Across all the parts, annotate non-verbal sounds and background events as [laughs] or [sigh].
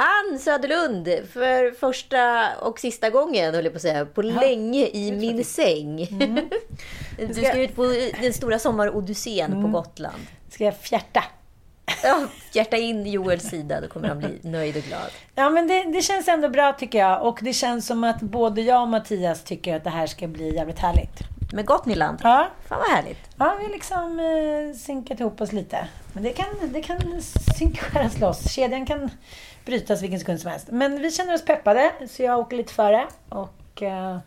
Ann Söderlund, för första och sista gången, höll jag på att säga, på länge i min säng. [laughs] du ska ut på den stora sommarodyssén på Gotland. Ska jag fjärta? Ja, hjärta in Joels sida, då kommer han bli [laughs] nöjd och glad. Ja, men det, det känns ändå bra tycker jag. Och det känns som att både jag och Mattias tycker att det här ska bli jävligt härligt. Med Gotniland? Ja. Fan vad härligt. Ja, vi har liksom eh, synkat ihop oss lite. Men det kan, det kan synkas loss. Kedjan kan brytas vilken sekund som helst. Men vi känner oss peppade, så jag åker lite före. Och eh,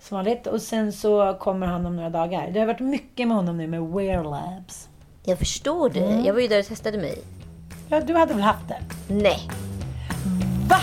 som vanligt. Och sen så kommer han om några dagar. Det har varit mycket med honom nu med Wear Labs. Jag förstår det. Jag var ju där och testade mig. Ja, du hade väl haft det? Nej. Va?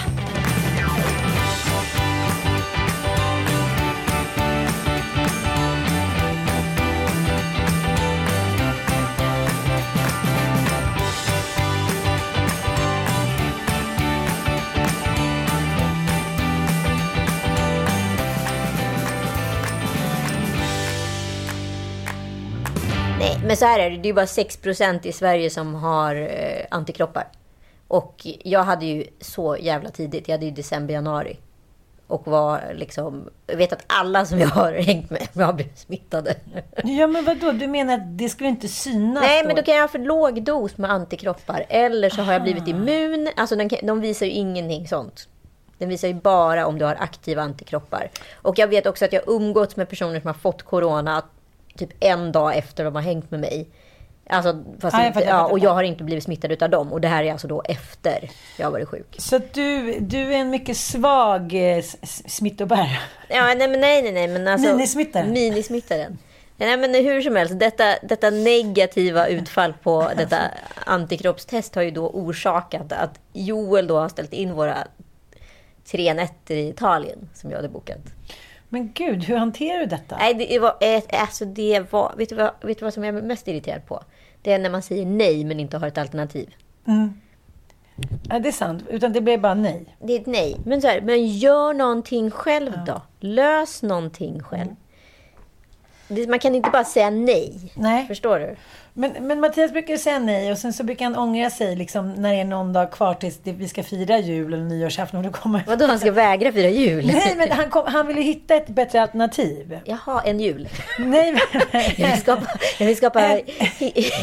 Men så här är det. Det är bara 6% i Sverige som har eh, antikroppar. Och jag hade ju så jävla tidigt. Jag hade ju december, januari. Och var liksom... Jag vet att alla som jag har hängt med har blivit smittade. Ja, men vadå? Du menar att det skulle inte synas Nej, men då kan jag ha för låg dos med antikroppar. Eller så har jag blivit immun. Alltså de, de visar ju ingenting sånt. Den visar ju bara om du har aktiva antikroppar. Och jag vet också att jag umgåtts med personer som har fått corona typ en dag efter de har hängt med mig. Alltså, fast Ja, jag inte, jag ja, och jag har inte blivit smittad utav dem. Och det här är alltså då efter jag har varit sjuk. Så du, du är en mycket svag eh, smittobärare. Ja, nej, men nej, nej, nej. Men alltså, Minismittaren. Minismittaren. Nej, men hur som helst, detta, detta negativa utfall på detta antikroppstest har ju då orsakat att Joel då har ställt in våra tre nätter i Italien som jag hade bokat. Men gud, hur hanterar du detta? Nej, det var, eh, alltså det var, vet du, vad, vet du vad som jag är mest irriterad på? Det är när man säger nej men inte har ett alternativ. Ja, det är sant. Utan det blev bara nej. Det är ett nej. Men, så här, men gör någonting själv då. Lös någonting själv. Det, man kan inte bara säga nej. Nej. Förstår du? Men, men Mattias brukar säga nej och sen så brukar han ångra sig liksom, när det är någon dag kvar tills vi ska fira jul eller nyårsafton. Då kommer... Vadå, han ska vägra fira jul? Nej, men han, kom, han vill ju hitta ett bättre alternativ. Jaha, en jul. Nej, men... [laughs] Jag vill skapa, jag vill skapa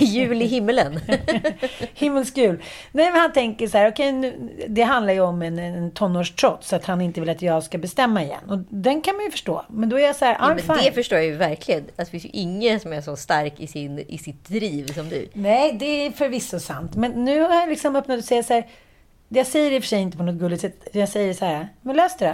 jul i himmelen. [laughs] Himmelsk jul. Nej, men han tänker så här, okej, nu, det handlar ju om en, en tonårstrots, att han inte vill att jag ska bestämma igen. Och den kan man ju förstå. Men då är jag så här, Ja, I'm men fine. det förstår jag ju verkligen. Alltså, det finns ju ingen som är så stark i, sin, i sitt driv som du. Nej, det är förvisso sant. Men nu har jag liksom öppnat och säger så här, jag säger det i och för sig inte på något gulligt sätt, jag säger så här, men lös det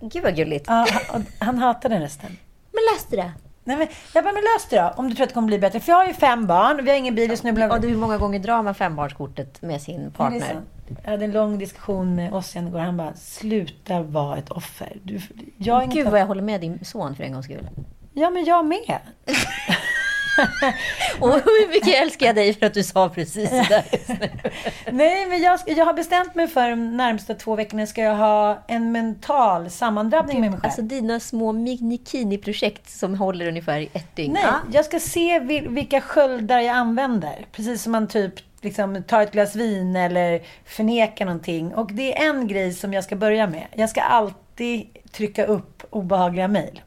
då. Gud vad gulligt. Ja, han, han hatar den rösten. Men lös det då. Nej, men, jag bara, men lös det då, om du tror att det kommer bli bättre. För jag har ju fem barn, vi har ingen bil, och snubblar Ja, du, hur många gånger drar man fembarnskortet med sin Ja, det är partner? Jag hade en lång diskussion med Ossian igår. Han bara, sluta vara ett offer. Du, jag Gud vad jag håller med din son för en gångs skull. Ja, men jag med. [laughs] [laughs] Och hur mycket älskar jag dig för att du sa precis det där. [laughs] Nej, men jag, jag har bestämt mig för de närmsta två veckorna ska jag ha en mental sammandrabbning med mig själv. Alltså dina små minikini-projekt som håller ungefär i ett dygn. Nej, Ja. jag ska se vil- vilka sköldar jag använder. Precis som man typ liksom, tar ett glas vin eller förnekar någonting. Och det är en grej som jag ska börja med. Jag ska alltid trycka upp obehagliga mejl.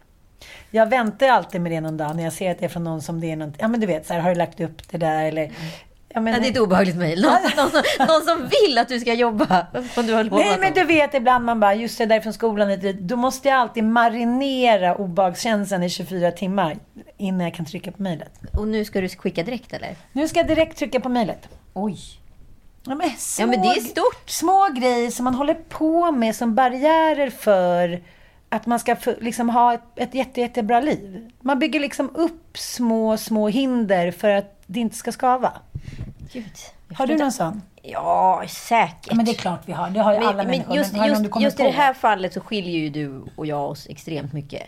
Jag väntar alltid med det någon dag när jag ser att det är från någon som det är något, ja men du vet, så här, har du lagt upp det där eller Ja, men, Ja, det är ett obehagligt mejl. Någon, någon, någon som vill att du ska jobba. Du har lovat Nej, men du vet ibland man bara, just det där från skolan, hit och dit. då måste jag alltid marinera obehagskänslan i 24 timmar innan jag kan trycka på mejlet. Och nu ska du skicka direkt eller? Nu ska jag direkt trycka på mejlet. Oj. Ja, men, små, Ja, men det är stort. Små grejer som man håller på med som barriärer för att man ska liksom, ha ett, ett jätte, jättebra liv. Man bygger liksom upp små, små hinder för att det inte ska skava. Gud. Har du någon sån? Ja, säkert. Ja, men det är klart vi har. Det har ju alla Men, men människor. just, men just, just i det här fallet så skiljer ju du och jag oss extremt mycket.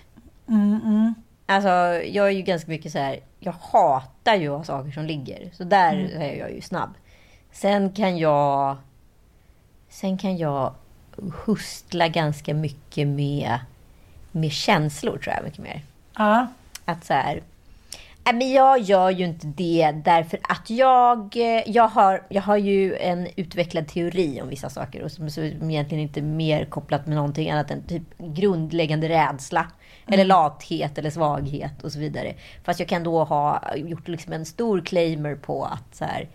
Mm, Alltså, jag är ju ganska mycket så här. Jag hatar ju att ha saker som ligger. Så där Mm. är jag ju snabb. Sen kan jag... Sen kan jag hustla ganska mycket med, med känslor, tror jag. Mycket mer. Ja. Att så här... Nej, men jag gör ju inte det därför att jag, eh, jag, har, jag har ju en utvecklad teori om vissa saker och som, som egentligen inte är mer kopplat med någonting annat än typ grundläggande rädsla. Eller lathet eller svaghet och så vidare. Fast jag kan då ha gjort liksom en stor claimer på att så här,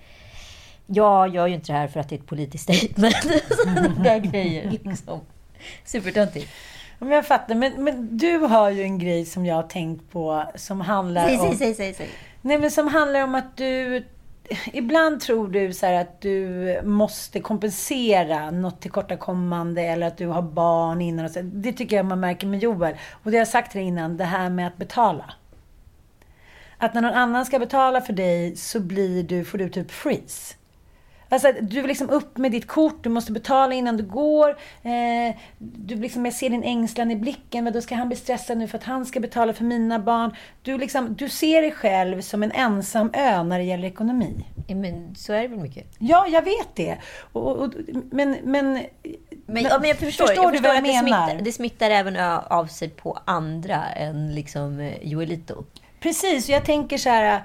jag gör ju inte det här för att det är ett politiskt statement. [laughs] Sådana där grejer liksom. Supertöntigt. Men jag fattar. Men, men du har ju en grej som jag har tänkt på som handlar Säg, om... säg, säg, säg. Nej, men som handlar om att du... Ibland tror du så att du måste kompensera något tillkortakommande eller att du har barn innan. Och så. Det tycker jag man märker med Joel. Och det har jag sagt till innan, det här med att betala. Att när någon annan ska betala för dig så blir du, får du typ freeze. Alltså, du är liksom upp med ditt kort, du måste betala innan du går. Eh, du liksom, jag ser din ängslan i blicken, men då ska han bli stressad nu för att han ska betala för mina barn. Du, liksom, du ser dig själv som en ensam ö när det gäller ekonomi. Ja, men så är det väl mycket. Ja, jag vet det. Och, och, men, men, Men, ja, men jag förstår, förstår jag du vad jag att det menar? smittar, det smittar även av sig på andra än liksom Joelito. Precis, och jag tänker så här.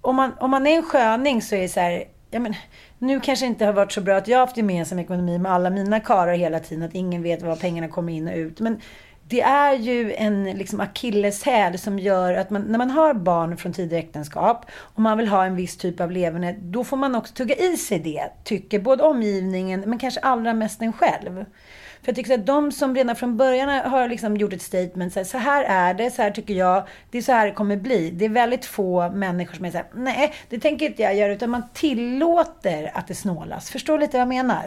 Om man, om man är en sköning så är det så här. Ja, men, nu kanske det inte har varit så bra att jag har haft gemensam ekonomi med alla mina karlar hela tiden. Att ingen vet var pengarna kommer in och ut. Men det är ju en liksom, akilleshäl som gör att man, när man har barn från tidigare äktenskap och man vill ha en viss typ av leverne, då får man också tugga i sig det, tycker både omgivningen men kanske allra mest en själv. För jag tycker att de som redan från början har liksom gjort ett statement, så här, så här är det, så här tycker jag, det är så här det kommer bli. Det är väldigt få människor som är så här, nej, det tänker inte jag göra, utan man tillåter att det snålas. Förstår lite vad jag menar?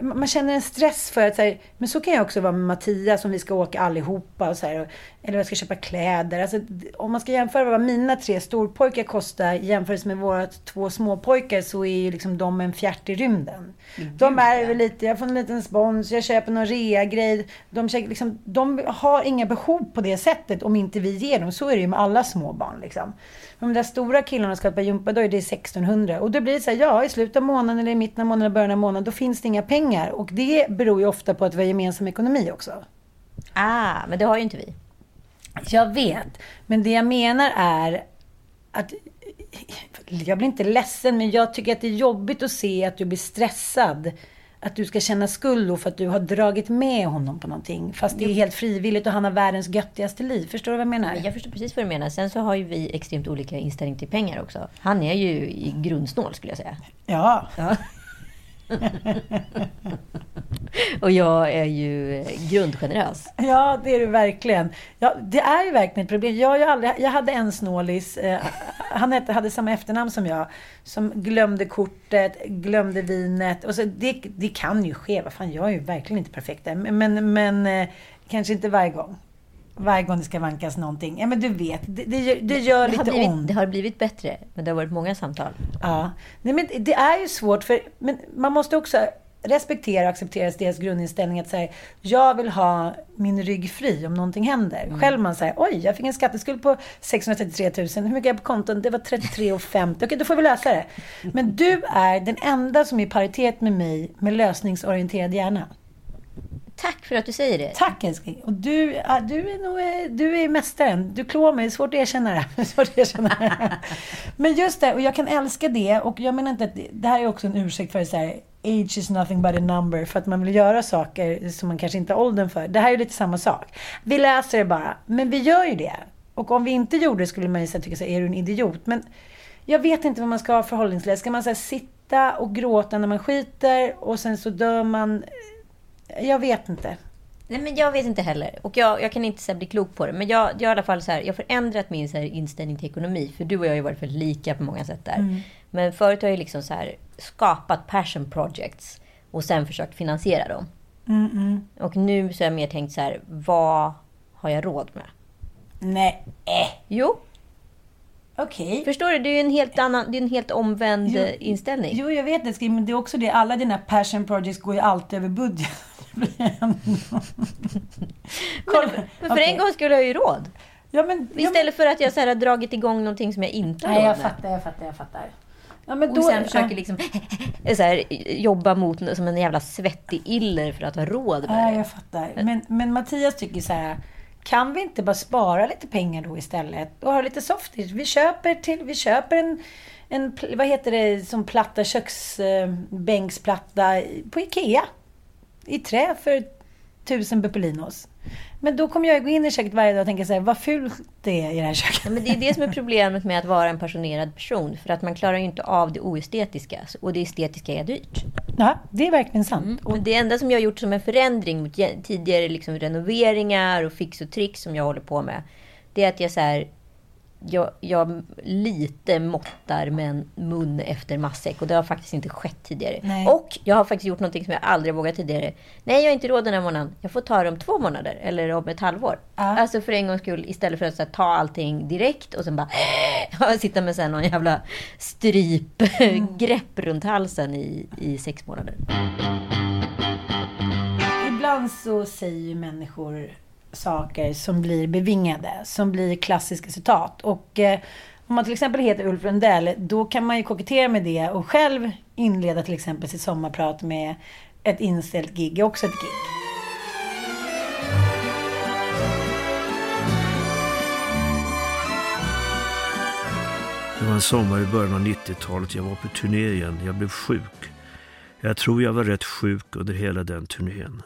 man känner en stress för att så här, men så kan jag också vara med Mattias om vi ska åka allihopa och så här, eller jag ska köpa kläder. Alltså, om man ska jämföra vad mina tre storpojkar kostar jämfört med våra två småpojkar så är ju liksom de en fjärt i rymden. De är väl lite, jag får en liten spons, jag köper någon rea-grej. De, liksom, de har inga behov på det sättet om inte vi ger dem. Så är det ju med alla små barn. Liksom. Men de där stora killarna ska på gympadojor, det är 1600. Och då blir det så här, ja i slutet av månaden eller i mitten av månaden början av månaden, då finns det inga pengar. Och det beror ju ofta på att vi har gemensam ekonomi också. Ah, men det har ju inte vi. Jag vet. Men det jag menar är att jag blir inte ledsen, men jag tycker att det är jobbigt att se att du blir stressad. Att du ska känna skuld då för att du har dragit med honom på någonting. Fast det är helt frivilligt och han har världens göttigaste liv. Förstår du vad jag menar? Men jag förstår precis vad du menar. Sen så har ju vi extremt olika inställning till pengar också. Han är ju i grundsnål skulle jag säga. Ja. Ja. Och jag är ju eh, grundgenerös. Ja, det är du verkligen. Ja, det är ju verkligen ett problem. Jag, jag, aldrig, jag hade en snålis, eh, han hette, hade samma efternamn som jag, som glömde kortet, glömde vinet. Och så det, det kan ju ske, vad fan, jag är ju verkligen inte perfekt där. Men, men, men eh, kanske inte varje gång. Varje gång det ska vankas någonting. Ja, men du vet, det, det, gör- det gör Det lite blivit, ont. det har blivit bättre, men det har varit många samtal. Ja. Nej, men det är ju svårt, för men man måste också respektera och acceptera deras grundinställning att säga jag vill ha min rygg fri om någonting händer. Själv man säger oj, jag fick en skatteskuld på 633 000. Hur mycket är på konton? Det var 33,50. Okej, då får vi lösa det. Men du är den enda som är i paritet med mig med lösningsorienterad hjärna. Tack för att du säger det. Tack älskling. Och du, ja, du är nog eh, du är mästaren. Du klår mig. Det är svårt att erkänna det. [laughs] Svårt att erkänna det. Men just det, och jag kan älska det. Och jag menar inte att det, det här är också en ursäkt för så här, age is nothing but a number. För att man vill göra saker som man kanske inte har åldern för. Det här är lite samma sak. Vi läser det bara. Men vi gör ju det. Och om vi inte gjorde det skulle man ju tycka så här, är du en idiot? Men jag vet inte vad man ska ha förhållningsläge. Ska man så här, sitta och gråta när man skiter och sen så dör man? Jag vet inte. Nej, men jag vet inte heller. Och jag, jag kan inte så bli klok på det. Men jag, jag har i alla fall så här, jag har förändrat min så här, inställning till ekonomi. För du och jag har ju varit väldigt lika på många sätt där. Men förut har jag liksom så här, skapat passion projects. Och sen försökt finansiera dem. Och nu så har jag mer tänkt så här, vad har jag råd med? Nej, äh, Jo, okej. förstår du? Det är en helt annan, det är en helt omvänd Jo, eh, inställning. Jo, jag vet det. Men det är också det. Alla dina passion projects går ju alltid över budget. Men, men för Okej. en gång skulle jag ju råd. Ja, men... ja, Istället för att jag så här, har dragit igång någonting som jag inte har Nej, jag fattar, jag fattar, jag fattar. Ja, men Och sen försöker ja. liksom [laughs] så här, jobba mot som en jävla svettig iller för att ha råd med Ja, det. jag fattar. Men, men Mattias tycker så här. Kan vi inte bara spara lite pengar då istället? Och ha lite softis? Vi köper, till, vi köper en, en, vad heter det, som platta köksbänksplatta på Ikea. I trä för tusen buppelinos. Men då kommer jag gå in i köket varje dag och tänka så här, vad fult det är i det här köket. Ja, men det är det som är problemet med att vara en passionerad person. För att man klarar ju inte av det oestetiska. Och det estetiska är dyrt. Ja, det är verkligen sant. Och det enda som jag har gjort som en förändring mot tidigare liksom renoveringar och fix och tricks som jag håller på med. Det är att jag så här, jag, jag lite måttar med en mun efter matsäck. Och det har faktiskt inte skett tidigare. Nej. Och jag har faktiskt gjort någonting som jag aldrig vågat tidigare. Nej, jag har inte råd den här månaden. Jag får ta det om två månader. Eller om ett halvår. Ja. Alltså för en gångs skull. Istället för att här, ta allting direkt och sen bara [gasps] sitta med så här, någon jävla strypgrepp [laughs] runt halsen i, i sex månader. Ibland så säger människor saker som blir bevingade, som blir klassiska citat. Och eh, om man till exempel heter Ulf Lundell, då kan man ju kokettera med det och själv inleda till exempel sitt sommarprat med ett inställt gig, är också ett gig. Det var en sommar i början av 90-talet. Jag var på turné igen. Jag blev sjuk. Jag tror jag var rätt sjuk under hela den turnén.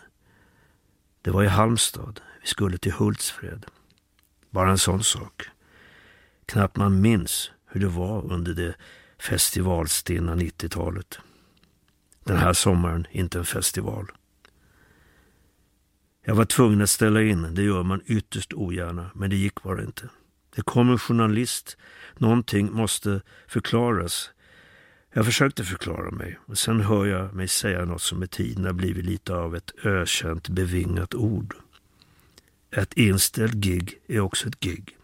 Det var i Halmstad. Vi skulle till Hultsfred. Bara en sån sak. Knappt man minns hur det var under det festivalstinna 90-talet. Den här sommaren inte en festival. Jag var tvungen att ställa in. Det gör man ytterst ogärna, men det gick bara inte. Det kom en journalist. Någonting måste förklaras. Jag försökte förklara mig och sen hör jag mig säga något som med tiden har blivit lite av ett ökänt bevingat ord. Ett inställt gig är också ett gig.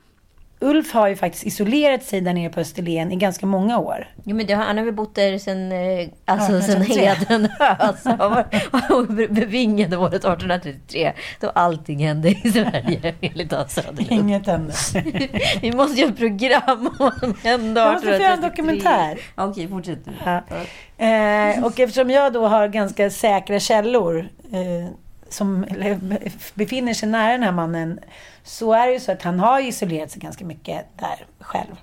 Ulf har ju faktiskt isolerat sig där nere på Österlen i ganska många år. Jo, men det har, han har väl bott där sen, eh, alltså, sen 1833. hedenhös. Och bevingade året 1833. Då allting hände i Sverige, enligt Hans Söderlund. Inget hände. [laughs] Vi måste göra ett program om vad som hände Jag måste få göra en 1833. dokumentär. Okej, fortsätt du. Ja. Eh, och eftersom jag då har ganska säkra källor eh, som befinner sig nära den här mannen så är det ju så att han har isolerat sig ganska mycket där själv.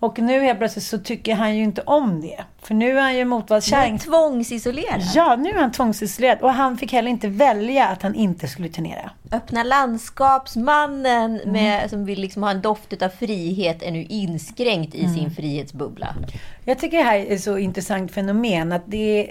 Och nu helt plötsligt så tycker han ju inte om det. För nu är han ju motvallskärring. Men tvångsisolerad. Ja, nu är han tvångsisolerad. Och han fick heller inte välja att han inte skulle turnera. Öppna landskapsmannen med, som vill liksom ha en doft av frihet är nu inskränkt i sin frihetsbubbla. Jag tycker det här är ett så intressant fenomen att det är,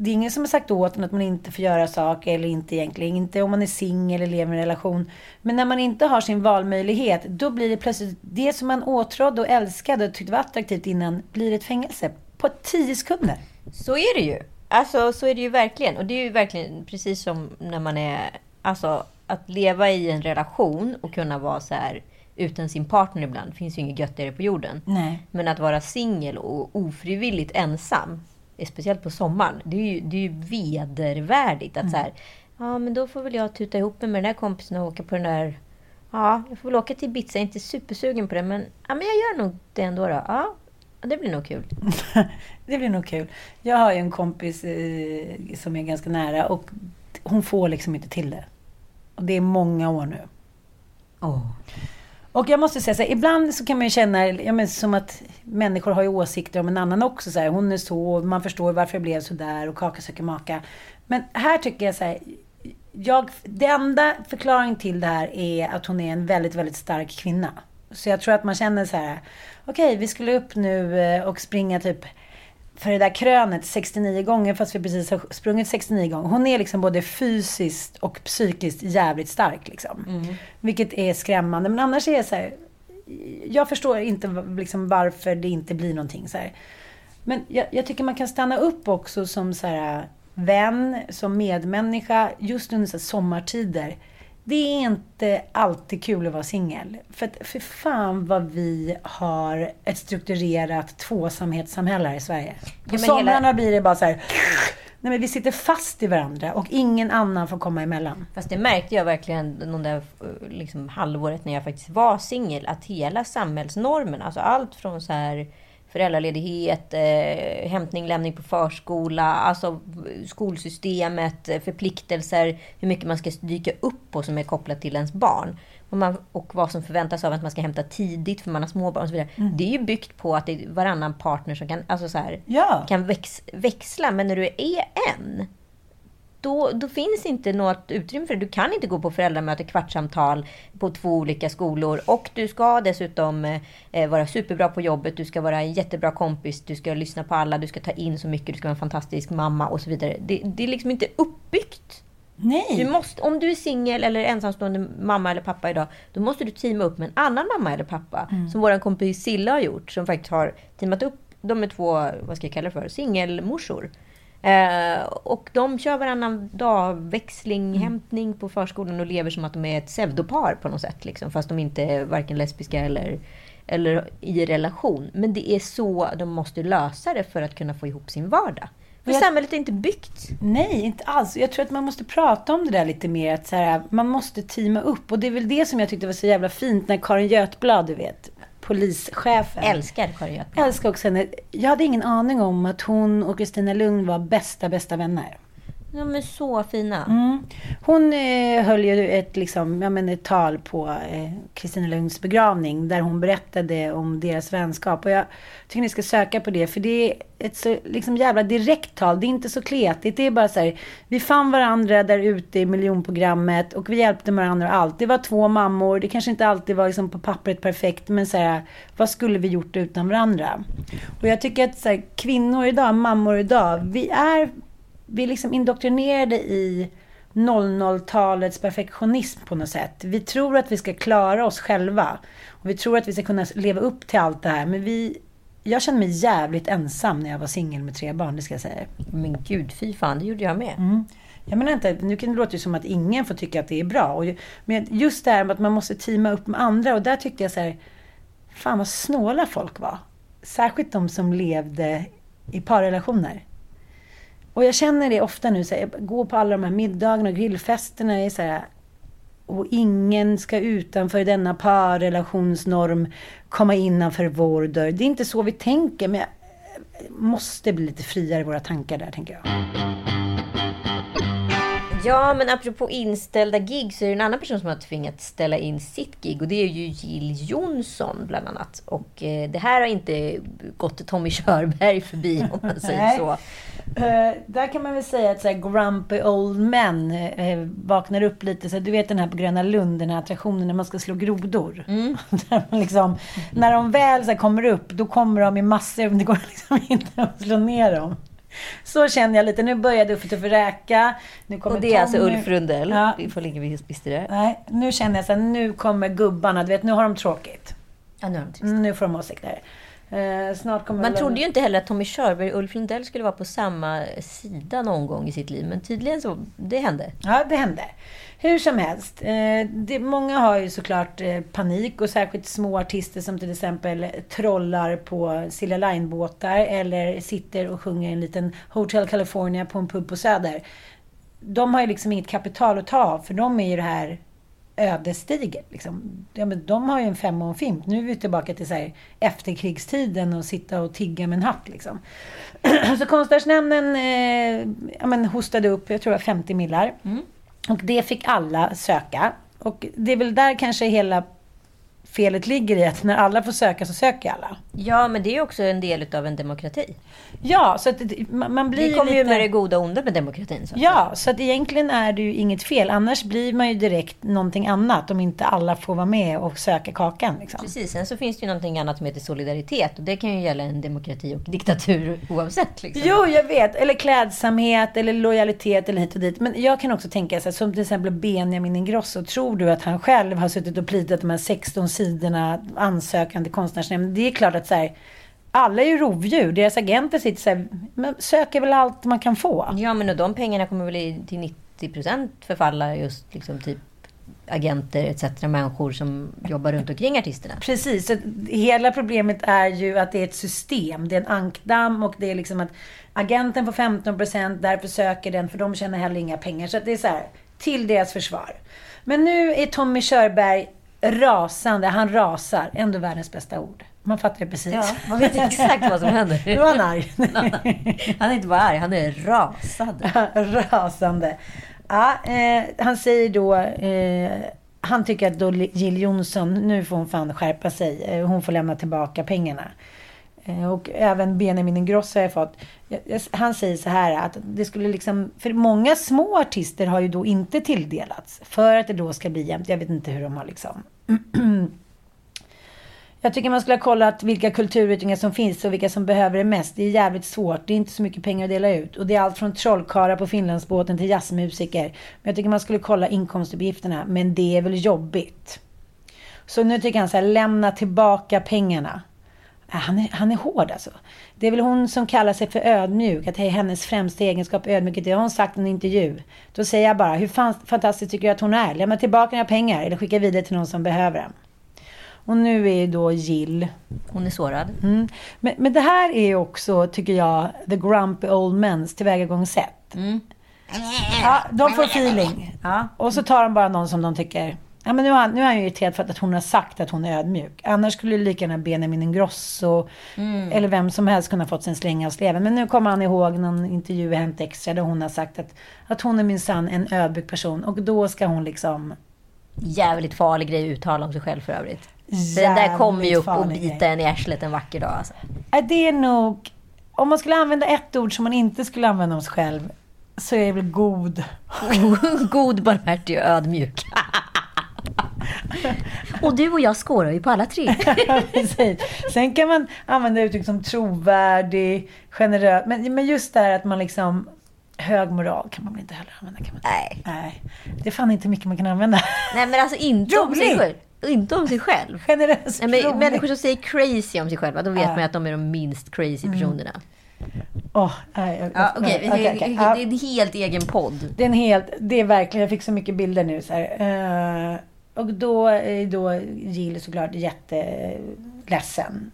det är ingen som har sagt åt en att man inte får göra saker eller inte egentligen. Inte om man är singel eller lever i en relation. Men när man inte har sin valmöjlighet, då blir det plötsligt det som man åtrådde och älskade och tyckte var attraktivt innan, blir ett fängelse. På tio sekunder. Så är det ju. Alltså så är det ju verkligen. Och det är ju verkligen precis som när man är... Alltså att leva i en relation och kunna vara så här utan sin partner ibland. finns ju inget göttigare på jorden. Nej. Men att vara singel och ofrivilligt ensam, speciellt på sommaren, det är ju, det är ju vedervärdigt. Att så här, ja men då får väl jag tuta ihop mig med den där kompisen och åka på den där... Ja, jag får väl åka till Ibiza. Jag är inte supersugen på det, men, ja, men jag gör nog det ändå. Då. Ja, det blir nog kul. [laughs] Det blir nog kul. Jag har ju en kompis eh, som är ganska nära och hon får liksom inte till det. Och det är många år nu. Och jag måste säga så här, ibland så kan man ju känna ja, men som att människor har ju åsikter om en annan också. Så här, hon är så, man förstår varför det blev så där och kaka söker maka. Men här tycker jag så här, jag, det enda förklaringen till det här är att hon är en väldigt, väldigt stark kvinna. Så jag tror att man känner så här, okej, vi skulle upp nu eh, och springa typ för det där krönet 69 gånger fast vi precis har sprungit 69 gånger. Hon är liksom både fysiskt och psykiskt jävligt stark. Liksom. Mm. Vilket är skrämmande. Men annars är det så här, jag förstår inte liksom varför det inte blir någonting. Så här. Men jag, jag, tycker man kan stanna upp också som så här, vän, som medmänniska, just under så sommartider. Det är inte alltid kul att vara singel. För att, för fan vad vi har ett strukturerat tvåsamhetssamhälle här i Sverige. På men somrarna hela- blir det bara så här... Nej, men vi sitter fast i varandra och ingen annan får komma emellan. Fast det märkte jag verkligen de där liksom, halvåret när jag faktiskt var singel. Att hela samhällsnormen, alltså allt från så här föräldraledighet, eh, hämtning, lämning på förskola, alltså skolsystemet, eh, förpliktelser, hur mycket man ska dyka upp på som är kopplat till ens barn. Och, man, och vad som förväntas av att man ska hämta tidigt för man har småbarn och så vidare. Det är ju byggt på att det är varannan partner som kan, alltså så här, Ja. kan väx, växla. Men när du är en, då, då finns inte något utrymme för det. Du kan inte gå på föräldramöte, kvartssamtal på två olika skolor. Och du ska dessutom eh, vara superbra på jobbet, du ska vara en jättebra kompis, du ska lyssna på alla, du ska ta in så mycket, du ska vara en fantastisk mamma och så vidare. Det, det är liksom inte uppbyggt. Nej. Du måste, om du är singel eller ensamstående mamma eller pappa idag, då måste du teama upp med en annan mamma eller pappa. Som vår kompis Silla har gjort, som faktiskt har teamat upp, de är två, vad ska jag kalla det för, singelmorsor. Eh, och de kör varannan dag växling, hämtning på förskolan och lever som att de är ett pseudopar på något sätt. Liksom, fast de inte är varken lesbiska eller, eller i relation. Men det är så de måste lösa det för att kunna få ihop sin vardag. För Jag- samhället är inte byggt. Nej, inte alls. Jag tror att man måste prata om det där lite mer. Att så här, man måste teama upp. Och det är väl det som jag tyckte var så jävla fint när Karin Götblad, du vet, polischefen. Älskar Götblad. Jag älskar också henne. Jag hade ingen aning om att hon och Kristina Lugn var bästa, bästa vänner. De är så fina. Mm. Hon eh, höll ju ett, liksom, jag menar, ett tal på eh, Kristina Lugns begravning där hon berättade om deras vänskap. Och jag tycker ni ska söka på det för det är ett så liksom, jävla direkt tal. Det är inte så kletigt. Det är bara så här, vi fann varandra där ute i miljonprogrammet och vi hjälpte varandra och allt. Det var två mammor. Det kanske inte alltid var liksom, på pappret perfekt men så här, vad skulle vi gjort utan varandra? Och jag tycker att så här, kvinnor idag, mammor idag, vi är vi är liksom indoktrinerade i 00-talets perfektionism på något sätt. Vi tror att vi ska klara oss själva. Och vi tror att vi ska kunna leva upp till allt det här. Men vi... Jag kände mig jävligt ensam när jag var singel med tre barn, det ska jag säga. Men gud, fy fan, det gjorde jag med. Mm. Jag menar inte, nu kan det låta ju som att ingen får tycka att det är bra. Och, men just det här med att man måste teama upp med andra. Och där tyckte jag så här, fan vad snåla folk var. Särskilt de som levde i parrelationer. Och jag känner det ofta nu, så här, jag går på alla de här middagarna och grillfesterna. Är så här, och ingen ska utanför denna parrelationsnorm komma innanför vår dörr. Det är inte så vi tänker, men jag måste bli lite friare i våra tankar där, tänker jag. Ja, men apropå inställda gig så är det en annan person som har tvingats ställa in sitt gig och det är ju Jill Johnson bland annat. Och eh, det här har inte gått Tommy Körberg förbi om man [laughs] säger så. Eh, där kan man väl säga att så här, grumpy old men eh, vaknar upp lite. Så här, du vet den här på Gröna Lund, den här attraktionen när man ska slå grodor. [laughs] Man liksom, när de väl så här, kommer upp, då kommer de i massor. Det går [laughs] liksom inte att slå ner dem. [laughs] Så känner jag lite. Nu börjar Uffe Tuffe Räka. Nu kommer Och det är alltså Tommy. Ulf Rundell. Ja. Vi får ligga visste det. Nej, nu känner jag så här, nu kommer gubbarna. Du vet, nu har de tråkigt. Ja, nu har de trist. Nu får de åsikter. Eh, snart kommer Man trodde ju inte heller att Tommy Körberg och Ulf Lundell skulle vara på samma sida någon gång i sitt liv. Men tydligen så, det hände. Ja, det hände. Hur som helst. Eh, det, många har ju såklart eh, panik och särskilt små artister som till exempel trollar på Silja Line-båtar eller sitter och sjunger en liten Hotel California på en pub på Söder. De har ju liksom inget kapital att ta av för de är ju det här ödesdigert. Liksom. Ja, men de har ju en fem och en fimp. Nu är vi tillbaka till så här, efterkrigstiden och sitta och tigga med en hatt. Liksom. [clears throat] så Konstnärsnämnden eh, ja, men hostade upp, jag tror det var 50 millar. Och det fick alla söka. Och det är väl där kanske hela felet ligger i att när alla får söka så söker alla. Ja, men det är också en del av en demokrati. Ja, så att det- man blir Det kommer lite... ju med det goda och onda med demokratin. Så. Ja, så att egentligen är det ju inget fel. Annars blir man ju direkt någonting annat om inte alla får vara med och söka kakan. Liksom. Precis, sen så finns det ju någonting annat som heter solidaritet. Och det kan ju gälla en demokrati och diktatur [laughs] oavsett. Liksom. Jo, jag vet. Eller klädsamhet eller lojalitet eller hit och dit. Men jag kan också tänka så här, som till exempel Benjamin Ingrosso. Tror du att han själv har suttit och plitat de här 16 sidorna ansökan till konstnärsnämnden? Det är klart att så här, alla är ju rovdjur. Deras agenter sitter så här, men söker väl allt man kan få. Ja, men och de pengarna kommer väl till 90 procent förfalla just liksom typ agenter etc. Människor som jobbar runt omkring artisterna. Precis. Hela problemet är ju att det är ett system. Det är en ankdamm och det är liksom att agenten får 15% därför söker den för de tjänar heller inga pengar. Så det är så här, till deras försvar. Men nu är Tommy Körberg rasande. Han rasar. Ändå världens bästa ord. Man fattar det precis. Ja, man vet exakt vad som händer. [laughs] Nu var han arg. [laughs] Han är inte bara arg, han är rasad. [laughs] rasande. Ja, eh, han säger då... Eh, han tycker att då Jill Johnson, nu får hon fan skärpa sig. Eh, hon får lämna tillbaka pengarna. Eh, och även Benjamin Ingrosso har jag fått. Han säger så här att det skulle liksom... För många små artister har ju då inte tilldelats. För att det då ska bli jämnt. Jag vet inte hur de har liksom... [clears throat] Jag tycker man skulle ha kollat vilka kulturyttringar som finns och vilka som behöver det mest. Det är jävligt svårt. Det är inte så mycket pengar att dela ut. Och det är allt från trollkarlar på Finlandsbåten till jazzmusiker. Men jag tycker man skulle kolla inkomstuppgifterna. Men det är väl jobbigt. Så nu tycker han så här, lämna tillbaka pengarna. Han är, han är hård alltså. Det är väl hon som kallar sig för ödmjuk. Att det är hennes främsta egenskap ödmjukhet. Det har hon sagt i en intervju. Då säger jag bara, hur fan, fantastiskt tycker du att hon är? Lämna tillbaka dina pengar eller skicka vidare till någon som behöver dem. Och nu är då Jill Hon är sårad. Mm. Men, men det här är också, tycker jag, the grumpy old men's tillvägagångssätt. Ja, de får feeling. Ja. Och så tar de bara någon som de tycker... Ja, men nu, är nu är han ju irriterad för att hon har sagt att hon är ödmjuk. Annars skulle ju lika gärna Benjamin Ingrosso eller vem som helst kunna fått sin släng av sleven. Men nu kommer han ihåg någon intervju i Hämt Extra där hon har sagt att, att hon är minsann en ödmjuk person. Och då ska hon liksom... Jävligt farlig grej att uttala om sig själv för övrigt. Den där kommer ju upp och bita en i arslet en vacker dag. Alltså. Det är nog... Om man skulle använda ett ord som man inte skulle använda om sig själv så är det väl god. [laughs] God, barmhärtig och ödmjuk. [laughs] och du och jag skårar ju på alla tre. [laughs] Precis. Sen kan man använda uttryck som trovärdig, generös. Men, men just det här att man liksom... Hög moral kan man väl inte heller använda? Kan man? Nej. Nej. Det är fan inte mycket man kan använda. Nej men alltså inte om sig själv. Inte om sig själv. Generös, Nej, men rolig. människor som säger crazy om sig själva, då vet Ja. man att de är de minst crazy personerna. Åh, nej, jag- Ja, Okej, okej, det, okej. det är en helt egen podd. Det är en helt, det är verkligen, jag fick så mycket bilder nu så här. Eh, och då är då Jill såklart jätteledsen.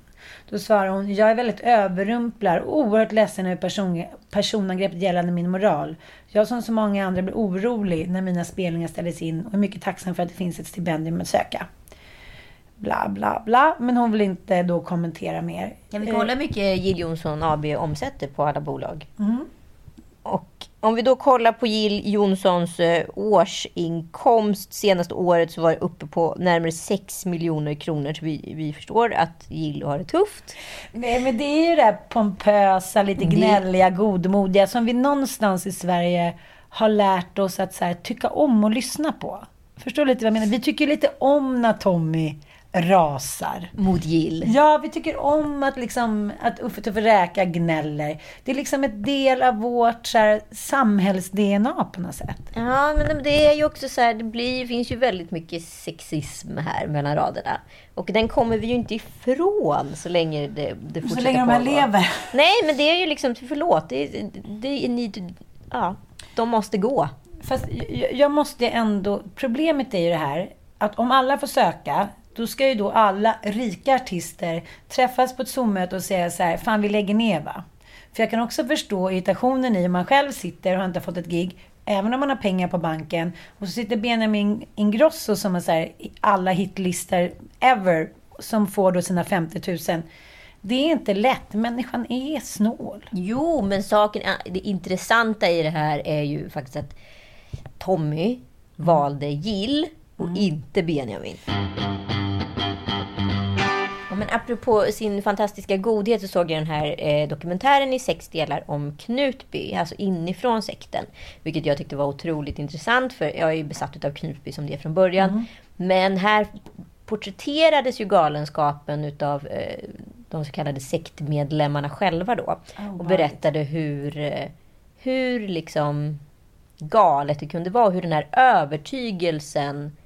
Då svarar hon, jag är väldigt överrumplad och oerhört ledsen över person, personangreppet gällande min moral. Jag som så många andra blir orolig när mina spelningar ställdes in och är mycket tacksam för att det finns ett stipendium att söka. Bla, bla, bla. Men hon vill inte då kommentera mer. Kan vi Eh, kolla hur mycket Jill Johnson AB omsätter på alla bolag? Och om vi då kollar på Jill Johnsons eh, årsinkomst senaste året så var det uppe på närmare 6 miljoner kronor. Så vi, vi förstår att Jill har det tufft. Nej, men det är ju det här pompösa, lite gnälliga, godmodiga som vi någonstans i Sverige har lärt oss att så här, tycka om och lyssna på. Förstår du lite vad jag menar? Vi tycker lite om när Tommy rasar. Mot Jill. Ja, vi tycker om att, liksom, att Uffe Tuffe Räka gnäller. Det är liksom ett del av vårt så samhälls-DNA på något sätt. Ja, men det är ju också så här, det blir, finns ju väldigt mycket sexism här mellan raderna. Och den kommer vi ju inte ifrån så länge det, det Så fortsätter länge de här pågå. lever. Nej, men det är ju liksom, förlåt, det, är- det är ni, ja, de måste gå. Fast jag- jag måste ändå... Problemet är ju det här att om alla får söka, då ska ju då alla rika artister träffas på ett Zoom-möte och säga så här, fan vi lägger ner va? För jag kan också förstå irritationen i om man själv sitter och har inte fått ett gig, även om man har pengar på banken, och så sitter Benjamin Ingrosso som har så här, alla hitlistor ever, som får då sina 50 000. Det är inte lätt. Människan är snål. Jo, men saken, det intressanta i det här är ju faktiskt att Tommy valde Jill och inte Benjamin. Men apropå sin fantastiska godhet så såg jag den här eh, dokumentären i sex delar om Knutby, alltså inifrån sekten. Vilket jag tyckte var otroligt intressant för jag är ju besatt av Knutby som det är från början. Mm. Men här porträtterades ju galenskapen utav eh, de så kallade sektmedlemmarna själva då. Oh, och berättade hur, eh, hur liksom galet det kunde vara. Hur den här övertygelsen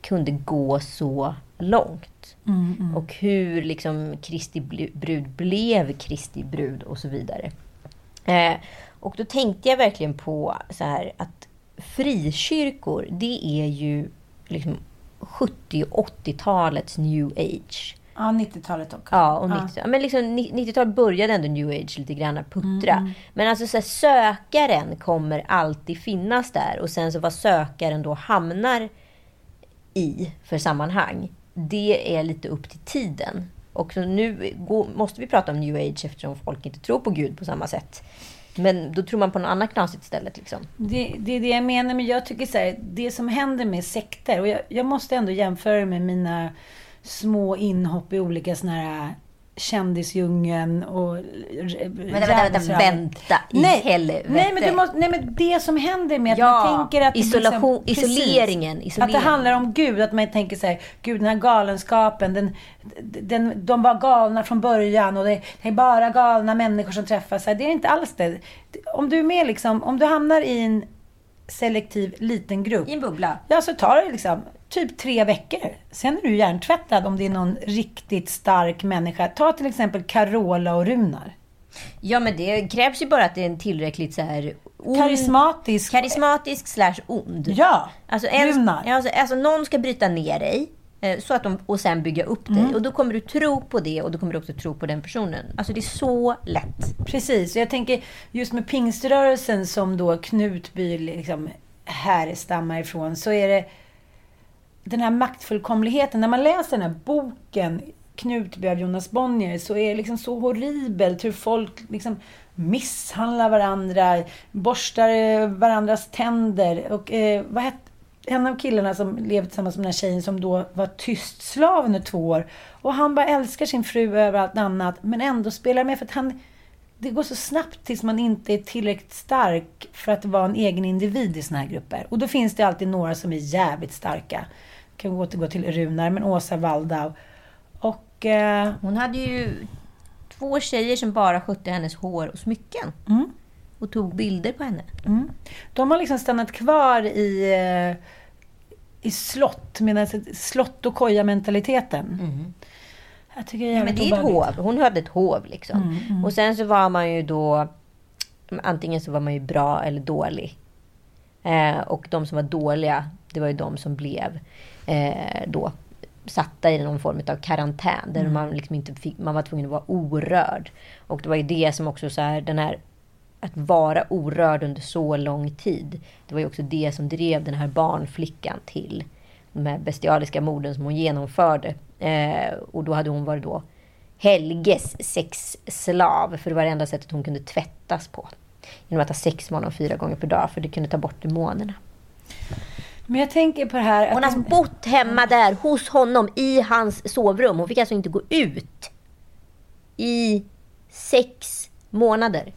kunde gå så långt. Mm, Och hur liksom Kristi brud blev Kristi brud och så vidare. Eh, och då tänkte jag verkligen på så här att frikyrkor, det är ju liksom 70 och 80-talets new age. Ja, 90-talet också. Ja, och 90, men liksom ni- 90-talet började ändå new age lite grann puttra. Men alltså så här, sökaren kommer alltid finnas där och sen så vad sökaren då hamnar i för sammanhang, det är lite upp till tiden. Och så nu måste vi prata om new age eftersom folk inte tror på Gud på samma sätt. Men då tror man på något annat knasigt istället. Liksom. Det, det är det jag menar, men jag tycker så här, det som händer med sekter, och jag, jag måste ändå jämföra med mina små inhopp i olika såna här kändisdjungeln och... Vänta, vänta, vänta, vänta i nej, helvete. Nej men, du måste, nej, men det som händer med att Ja, man tänker att... det isolation- liksom, isoleringen, Att det isoleringen. handlar om Gud, att man tänker så här, Gud den här galenskapen, den, den, de var galna från början och det, det är bara galna människor som träffas. Det är inte alls det. Om du är med liksom, om du hamnar i en selektiv liten grupp. I en bubbla. Ja, så tar det liksom typ tre veckor. Sen är du hjärntvättad om det är någon riktigt stark människa. Ta till exempel Carola och Runar. Ja, men det krävs ju bara att det är en tillräckligt så här ond, Karismatisk. karismatisk slash ond. Ja, Alltså, en, Runar. alltså, alltså någon ska bryta ner dig. eh, Så att de, och sen bygga upp Mm. dig. Och då kommer du tro på det och då kommer du också tro på den personen. Alltså det är så lätt. Precis, jag tänker just med pingströrelsen som då Knutby liksom härstammar ifrån, så är det den här maktfullkomligheten. När man läser den här boken Knutby av Jonas Bonnier så är det liksom så horribelt hur folk liksom misshandlar varandra, borstar eh, varandras tänder. Och eh, vad hette en av killarna som levde tillsammans med den här tjejen som då var tyst slav under två år. Och han bara älskar sin fru över allt annat, men ändå spelar med för att han det går så snabbt tills man inte är tillräckligt stark för att vara en egen individ i såna här grupper. Och då finns det alltid några som är jävligt starka. Kan vi återgå till Runar, men Åsa Waldau. Och... Eh, Hon hade ju två tjejer som bara skötte hennes hår och smycken. mm, Och tog bilder på henne. mm. De har liksom stannat kvar i, eh, i slott, medan slott och koja-mentaliteten. Jag tycker det är Ja, men det är ett hov. Hon hade ett hov liksom. Och sen så var man ju då... Antingen så var man ju bra eller dålig. Eh, och de som var dåliga, det var ju de som blev eh, då satta i någon form av karantän. Där man liksom inte fick, man var tvungen att vara orörd. Och det var ju det som också så här, den här att vara orörd under så lång tid. Det var ju också det som drev den här barnflickan till de här bestialiska morden som hon genomförde. Eh, och då hade hon varit då Helges sexslav. För det var det enda sättet hon kunde tvättas på. Genom att ha sex med honom fyra gånger per dag. För det kunde ta bort demonerna. Men jag tänker på det här... Hon har de- bott hemma där hos honom i hans sovrum. Hon fick alltså inte gå ut. I sex månader.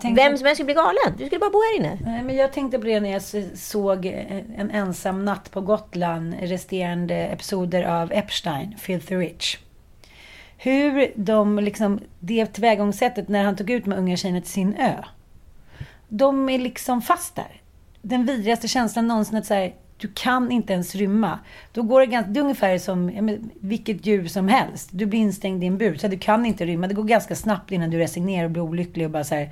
tänkte- Vem som helst skulle bli galen. Du skulle bara bo här inne. Nej, men jag tänkte på det när jag såg eh, En ensam natt på Gotland, resterande episoder av Epstein, Filthy Rich. Hur de liksom, det tillvägagångssättet när han tog ut med unga tjejerna till sin ö. De är liksom fast där. Den vidrigaste känslan någonsin att säga du kan inte ens rymma. Då går det, ganska, det är ungefär som men, vilket djur som helst. Du blir instängd i en bur, så du kan inte rymma. Det går ganska snabbt innan du resignerar och blir olycklig och bara så här,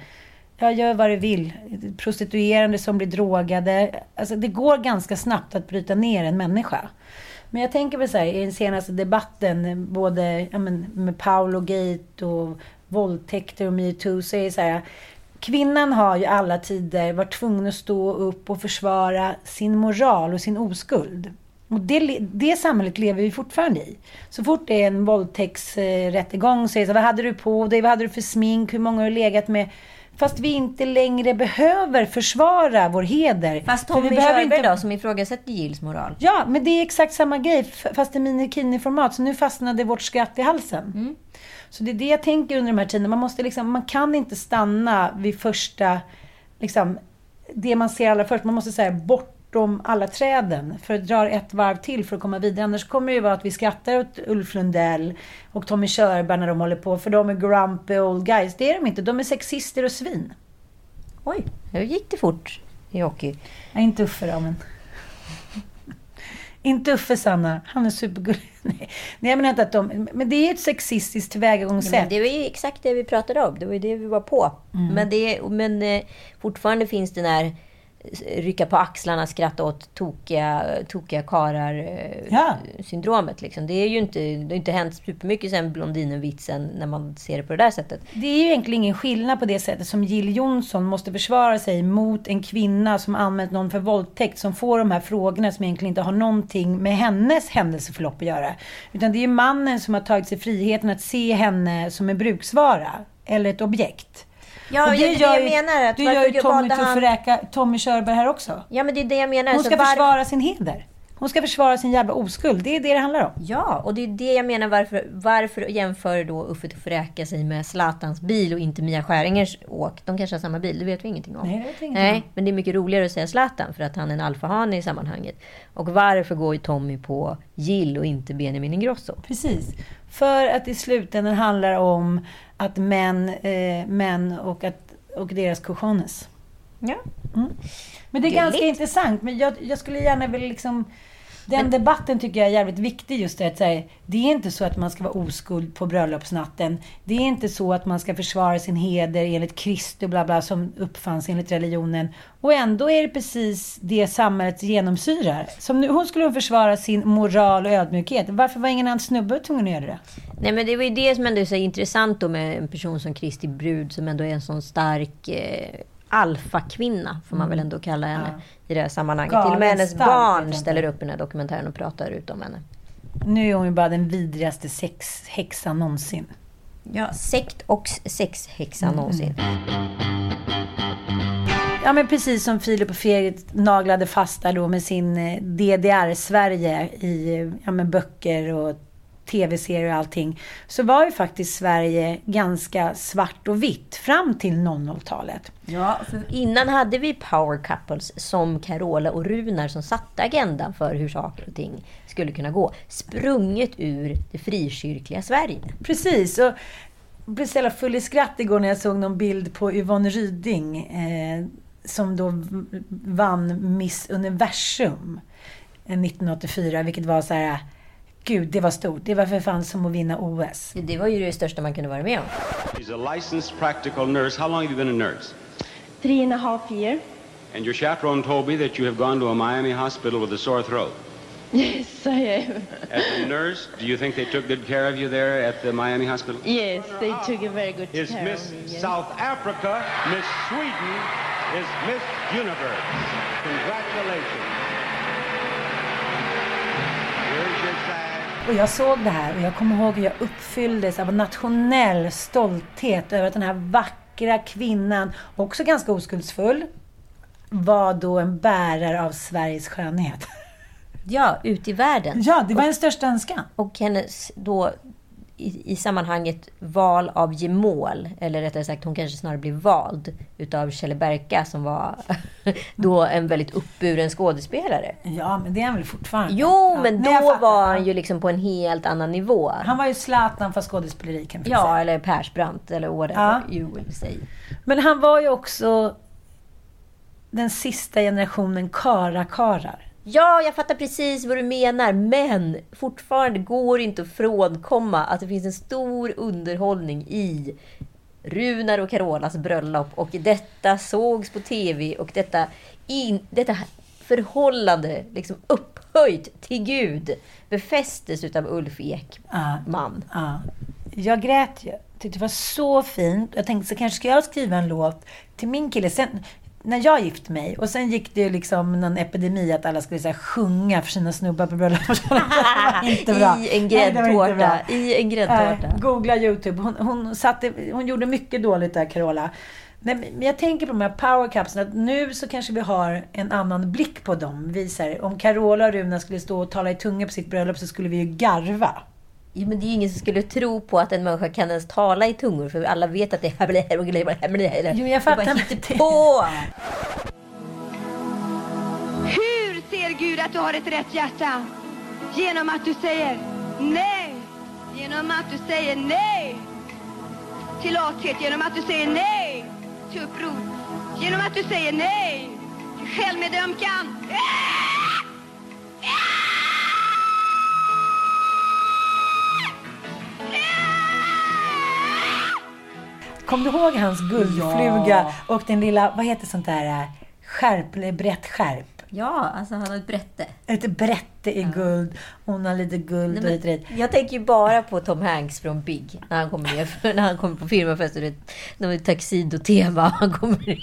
Ja, gör vad du vill. Prostituerande som blir drogade. Alltså, det går ganska snabbt att bryta ner en människa. Men jag tänker väl så här, i den senaste debatten, både ja, men, med Paolo Gate och våldtäkter och metoo, så är det så här. Kvinnan har ju alla tider varit tvungen att stå upp och försvara sin moral och sin oskuld. Och det, det samhället lever vi fortfarande i. Så fort det är en våldtäktsrättegång så är det så vad hade du på dig? Vad hade du för smink? Hur många har du legat med? Fast vi inte längre behöver försvara vår heder. Fast Tommy behöver Körberg inte- då, som ifrågasätter Gills moral. Ja, men det är exakt samma grej, fast i minikini-format. Så nu fastnade vårt skratt i halsen. Så det är det jag tänker under de här tiderna. Man, måste liksom, man kan inte stanna vid första, liksom, det man ser allra först. Man måste säga bortom alla träden för att dra ett varv till för att komma vidare. Annars kommer det ju vara att vi skrattar åt Ulf Lundell och Tommy Körberg när de håller på. För de är grumpy old guys. Det är de inte. De är sexister och svin. Oj, nu gick det fort i hockey. Ja, inte Uffe då, men... inte Uffe, Sanna. Han är supergullig. [laughs] Nej, jag menar inte att de... Men det är ett sexistiskt tillvägagångssätt. det var ju exakt det vi pratade om. Det var ju det vi var på. Men, det, men eh, fortfarande finns det där eh, rycka på axlarna, skratta åt tokiga, tokiga karar eh, Ja. Liksom. Det, är ju inte, det har inte hänt supermycket sen Blondinen-vitsen när man ser det på det där sättet. Det är ju egentligen ingen skillnad på det sättet som Jill Johnson måste försvara sig mot en kvinna som använt någon för våldtäkt som får de här frågorna som egentligen inte har någonting med hennes händelseförlopp att göra. Utan det är ju mannen som har tagit sig friheten att se henne som en bruksvara eller ett objekt. Ja, Och det är det jag menar. Att det gör ju Tommy, han- Tommy Körberg här också. Ja, men det är det jag menar. Hon Så ska var- försvara sin heder. Hon ska försvara sin jävla oskuld. Det är det det handlar om. Ja, och det är det jag menar. Varför, varför jämför då Uffe Tufferäka sig med Zlatans bil och inte Mia Skäringers åk? De kanske har samma bil, det vet vi ingenting om. Nej, det vet vi ingenting Nej, om. men det är mycket roligare att säga Zlatan för att han är en alfahane i sammanhanget. Och varför går ju Tommy på Jill och inte Benjamin Ingrosso? Precis. För att i slutändan handlar om att män, eh, män och, att, och deras cojones. Ja. Men det är Gulligt. ganska intressant. Men jag, jag skulle gärna vilja liksom... Den debatten tycker jag är jävligt viktig just det att säga, det är inte så att man ska vara oskuld på bröllopsnatten. Det är inte så att man ska försvara sin heder enligt Kristus bla bla som uppfanns enligt religionen. Och ändå är det precis det samhället genomsyrar. Som nu, hon skulle försvara sin moral och ödmjukhet. Varför var ingen annan snubbe tvungen att göra det? Nej, men det var ju det som ändå är så intressant då med en person som Kristi Brud som ändå är en sån stark eh, alfakvinna, får man väl ändå kalla henne i det här sammanhanget. Galet Till och med hennes barn ställer upp i den här dokumentären och pratar ut om henne. Nu är hon ju bara den vidrigaste sexhäxan någonsin. Ja, sekt och sexhäxa någonsin. Ja men precis som Filip och Fredrik naglade fast där då med sin eh, DDR-Sverige i ja, men böcker och tv-serier och allting. Så var ju faktiskt Sverige ganska svart och vitt fram till 00-talet. Ja, för innan hade vi power couples som Carola och Runar som satte agendan för hur saker och ting skulle kunna gå. Sprunget ur det frikyrkliga Sverige. Precis. Och jag blev så jävla full i skratt igår när jag såg någon bild på Yvonne Ryding eh, som då vann Miss Universum eh, 1984, vilket var så här Gud, det var stort. Det var för fan som att vinna OS. Det var ju det största man kunde vara med om. She's a licensed practical nurse. How long have you been a nurse? Three and a half year. And your chaperone told me that you have gone to a Miami hospital with a sore throat. [laughs] Yes, I am. As a nurse, do you think they took good care of you there at the Miami hospital? Yes, they took a very good Is care Miss of me. yes. South Africa, Miss Sweden, is Miss Universe. Congratulations. Och jag såg det här och jag kommer ihåg hur jag uppfylldes av nationell stolthet över att den här vackra kvinnan, också ganska oskuldsfull, var då en bärare av Sveriges skönhet. Ja, ut i världen. Ja, det var en största önskan. Och hennes då i, i sammanhanget val av gemål, eller rättare sagt hon kanske snarare blev vald utav Kjelle Berka som var [laughs] då en väldigt uppburen skådespelare. Ja, men det är han väl fortfarande. Jo, ja, men då fattar. var han ju liksom på en helt annan nivå. Han var ju Zlatan fast skådespeleri kan man Ja, säga. eller Persbrandt eller whatever Ja. you will say. Men han var ju också den sista generationen karakarar. Ja, jag fattar precis vad du menar, men fortfarande går det inte att frånkomma att det finns en stor underhållning i Runar och Carolas bröllop och detta sågs på TV och detta, in, detta förhållande liksom upphöjt till Gud befästes utav Ulf Ekman. Ja. Jag grät ju. Tyckte det var så fint. Jag tänkte så kanske ska jag skriva en låt till min kille. Sen, när jag gifte mig och sen gick det ju liksom någon epidemi att alla skulle så här, sjunga för sina snubbar på bröllop. [laughs] Inte bra. I en gräddtårta. I en gräddtårta. Nej, googla YouTube. Hon, hon, satte, hon gjorde mycket dåligt där, Carola. Nej, men jag tänker på de här powercupsen, att nu så kanske vi har en annan blick på dem. Vi, här, om Carola och Runa skulle stå och tala i tunga på sitt bröllop så skulle vi ju garva. Jo, men det är ju ingen som skulle tro på att en människa kan ens tala i tungor, för alla vet att det är... Jo, jag fattar, Det på! Hur ser Gud att du har ett rätt hjärta? Genom att du säger nej. Genom att du säger nej till lathet. Genom att du säger nej till uppror. Genom att du säger nej till självmedömkan. Kom du ihåg hans guldfluga och den lilla, vad heter sånt där, äh, skärp, eller brett skärp? Ja, alltså han har ett brätte. Ett brätte i guld. Hon har lite guld och lite rätt. Jag tänker ju bara på Tom Hanks från Big. När han kommer ner, när han kommer på firmafest och det är ett tuxedo-tema. [laughs] Han, kommer,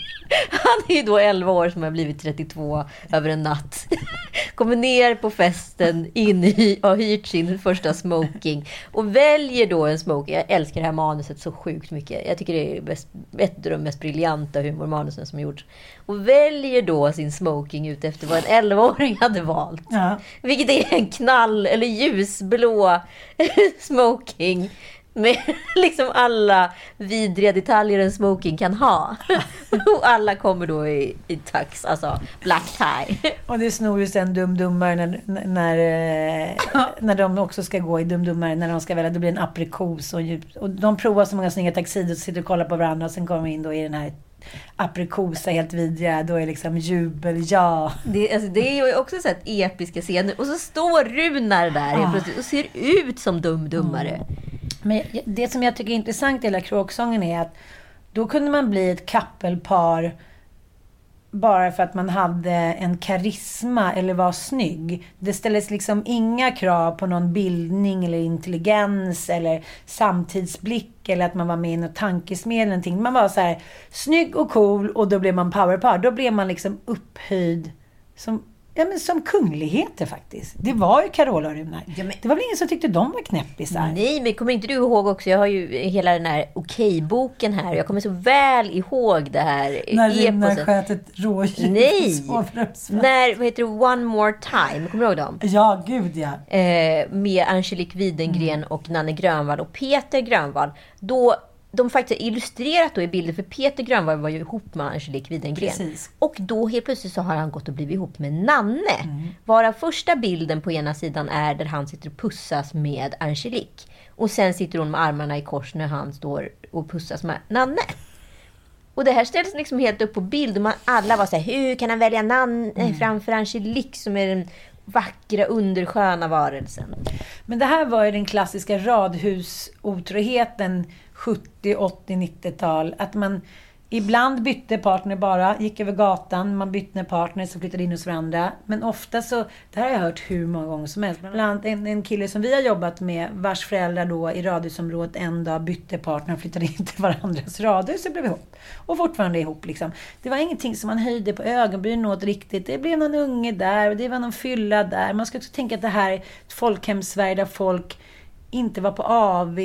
han är ju då 11 år som har blivit 32 över en natt. [laughs] Kommer ner på festen, in i, har hyrt sin första smoking och väljer då en smoking. Jag älskar det här manuset så sjukt mycket. Jag tycker det är bäst, ett av de mest briljanta humormanusen som gjorts. Och väljer då sin smoking ut efter vad en 11-åring hade valt. Ja. Vilket är en knall eller ljusblå [laughs] smoking. Med liksom alla vidriga detaljer en smoking kan ha. [laughs] Och alla kommer då i, i tux, alltså black tie. Och det snor ju sen Dum-Dummare när, när, eh, när de också ska gå i Dum-Dummare, när de ska välja. Det blir en aprikos och, och de provar så många snygga taxider och sitter och kollar på varandra och sen kommer de in då i den här aprikosa, helt vidriga. Då är liksom jubel, ja. Det, alltså, det är ju också så här episka scener. Och så står Runar där helt plötsligt och ser ut som dum-dummare. Men det som jag tycker är intressant i hela kråksången är att då kunde man bli ett kappelpar bara för att man hade en karisma eller var snygg. Det ställdes liksom inga krav på någon bildning eller intelligens eller samtidsblick eller att man var med i något tankesmedel eller någonting. Man var så här snygg och cool och då blev man powerpar. Då blev man liksom upphöjd som, ja, men som kungligheter faktiskt. Det var ju Carola och Runar. Ja, men- Det var väl ingen som tyckte de var knäppisar? Nej, men kommer inte du ihåg också? Jag har ju hela den här Okej-boken här. Jag kommer så väl ihåg det här När Runar sköt ett rådjur Nej! När, vad heter det, One More Time, kommer du ihåg dem? Ja, gud ja. Eh, med Angelique Widengren Mm. och Nanne Grönvall och Peter Grönvall. Då de faktiskt har illustrerat då i bilder, för Peter Grönvall var ju ihop med Angelique Widengren. Precis. Och då helt plötsligt så har han gått och blivit ihop med Nanne. Mm. Varav första bilden på ena sidan är där han sitter och pussas med Angelique. Och sen sitter hon med armarna i kors när han står och pussas med Nanne. Och det här ställs liksom helt upp på bild och man, alla var så här, hur kan han välja Nanne Mm. framför Angelique som är den vackra, undersköna varelsen? Men det här var ju den klassiska radhusotroheten 70, 80, 90-tal. Att man ibland bytte partner bara, gick över gatan, man bytte partner som flyttade in hos varandra. Men ofta så, det här har jag hört hur många gånger som helst. Bland annat en, en kille som vi har jobbat med, vars föräldrar då i radhusområdet en dag bytte partner och flyttade in till varandras radhus och blev ihop. Och fortfarande ihop liksom. Det var ingenting som man höjde på ögonbrynen åt riktigt. Det blev någon unge där och det var någon fylla där. Man ska också tänka att det här är ett folkhem-Sverige där folk inte var på AV.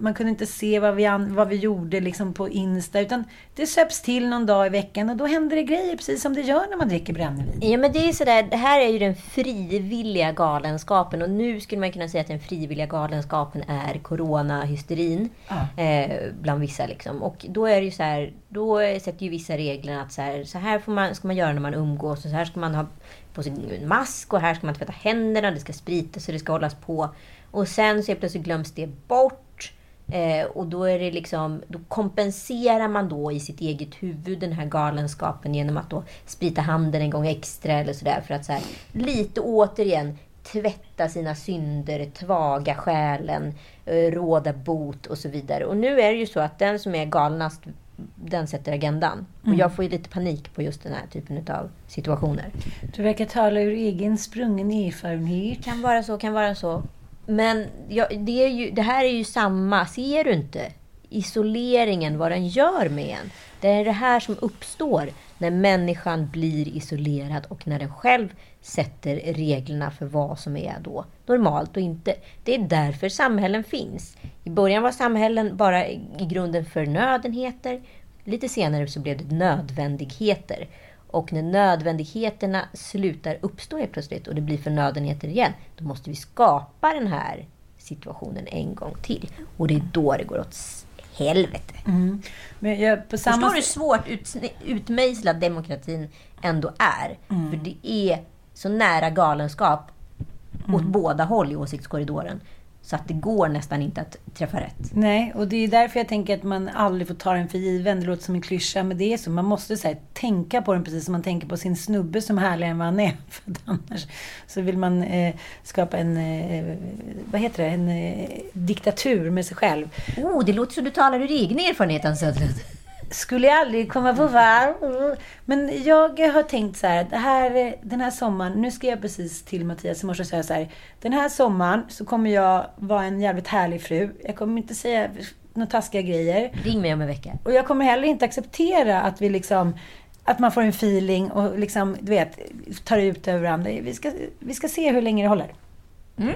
Man kunde inte se vad vi, an- vad vi gjorde liksom på Insta. Utan det söps till någon dag i veckan och då händer det grejer precis som det gör när man dricker brännvin. Ja men det är sådär, det här är ju den frivilliga galenskapen och nu skulle man kunna säga att den frivilliga galenskapen är coronahysterin. Ja. Eh, bland vissa liksom. Och då är det ju så här, då sätter ju vissa reglerna att så här, så här får man, ska man göra när man umgås och så här ska man ha på sig en mask och här ska man tvätta händerna, det ska spritas och det ska hållas på. Och sen så plötsligt glöms det bort. Eh, och då är det liksom, då kompenserar man då i sitt eget huvud den här galenskapen genom att då sprita handen en gång extra eller sådär för att så här, lite återigen tvätta sina synder, tvaga själen, eh, råda bot och så vidare. Och nu är det ju så att den som är galnast, den sätter agendan. Och jag får ju lite panik på just den här typen av situationer. Du verkar tala ur egen sprungen erfarenhet. Kan vara så, kan vara så. Men ja, det, är ju, det här är ju samma, ser du inte? Isoleringen, vad den gör med en. Det är det här som uppstår när människan blir isolerad och när den själv sätter reglerna för vad som är då normalt och inte. Det är därför samhällen finns. I början var samhällen bara i grunden förnödenheter. Lite senare så blev det nödvändigheter. Och när nödvändigheterna slutar uppstå helt plötsligt och det blir förnödenheter igen, då måste vi skapa den här situationen en gång till. Och det är då det går åt helvete. Men jag, på samma Förstår du hur svårt ut, utmejslad demokratin ändå är? Mm. För det är så nära galenskap åt Mm. båda håll i åsiktskorridoren. Så att det går nästan inte att träffa rätt. Nej, och det är därför jag tänker att man aldrig får ta den för given. Det låter som en klyscha, men det är så. Man måste så här, tänka på den precis som man tänker på sin snubbe som härligare än vad han är. [laughs] För annars så vill man eh, skapa en, eh, vad heter det, en eh, diktatur med sig själv. Oh, det låter som du talar ur egen erfarenhet, Ann Söderlund. Skulle jag aldrig komma på varv. Men jag har tänkt så här, här, den här sommaren, nu skrev jag precis till Mattias i morse och säga så här. Den här sommaren så kommer jag vara en jävligt härlig fru. Jag kommer inte säga några taskiga grejer. Ring mig om en vecka. Och jag kommer heller inte acceptera att vi liksom att man får en feeling och liksom, du vet, tar ut över varandra. Vi ska, vi ska se hur länge det håller.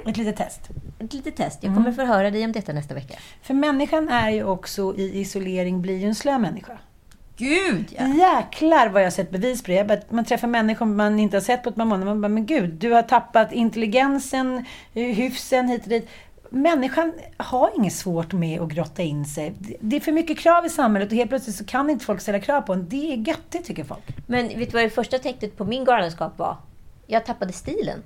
Ett litet test. Ett litet test. Jag kommer förhöra dig om detta nästa vecka. För människan är ju också i isolering, blir ju en slö människa. Gud, ja! Jäklar vad jag har sett bevis på det. Bara- Man träffar människor man inte har sett på ett par månader. Man bara, men gud, du har tappat intelligensen, eh, hyfsen hit och dit. Människan har inget svårt med att grotta in sig. Det- Det är för mycket krav i samhället och helt plötsligt så kan inte folk ställa krav på en. Det är göttigt tycker folk. Men vet du vad det första tecknet på min galenskap var? Jag tappade stilen.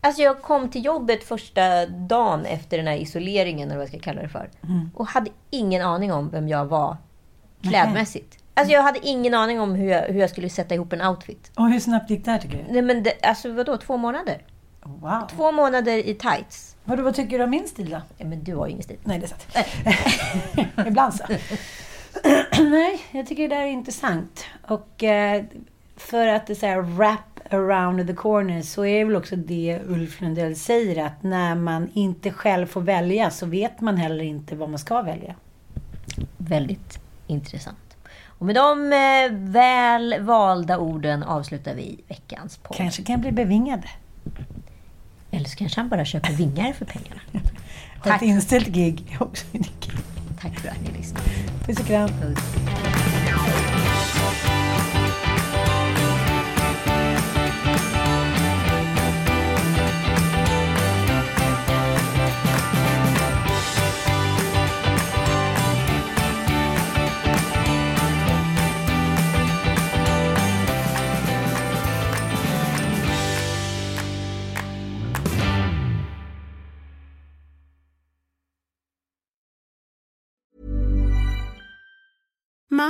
Alltså jag kom till jobbet första dagen efter den här isoleringen, eller vad jag ska kalla det för. Och hade ingen aning om vem jag var klädmässigt. Alltså jag hade ingen aning om hur jag, hur jag skulle sätta ihop en outfit. Och hur snabbt gick det här tycker du? Nej men det, alltså vadå, två månader? Wow. Två månader i tights. Vadå, vad tycker du om min stil då? Ja, men du har ju ingen stil. Nej, det är sant. [laughs] Ibland så. [clears throat] Nej, jag tycker det där är intressant. Och eh, för att det är så här wrap around the corner så är det väl också det Ulf Lundell säger att när man inte själv får välja så vet man heller inte vad man ska välja. Väldigt intressant. Och med de eh, väl valda orden avslutar vi veckans podd. Kanske kan jag bli bevingad. Eller så kanske han bara köper vingar för pengarna. Har [laughs] ett inställt gig också. Tack för att ni lyssnade. Puss och kram.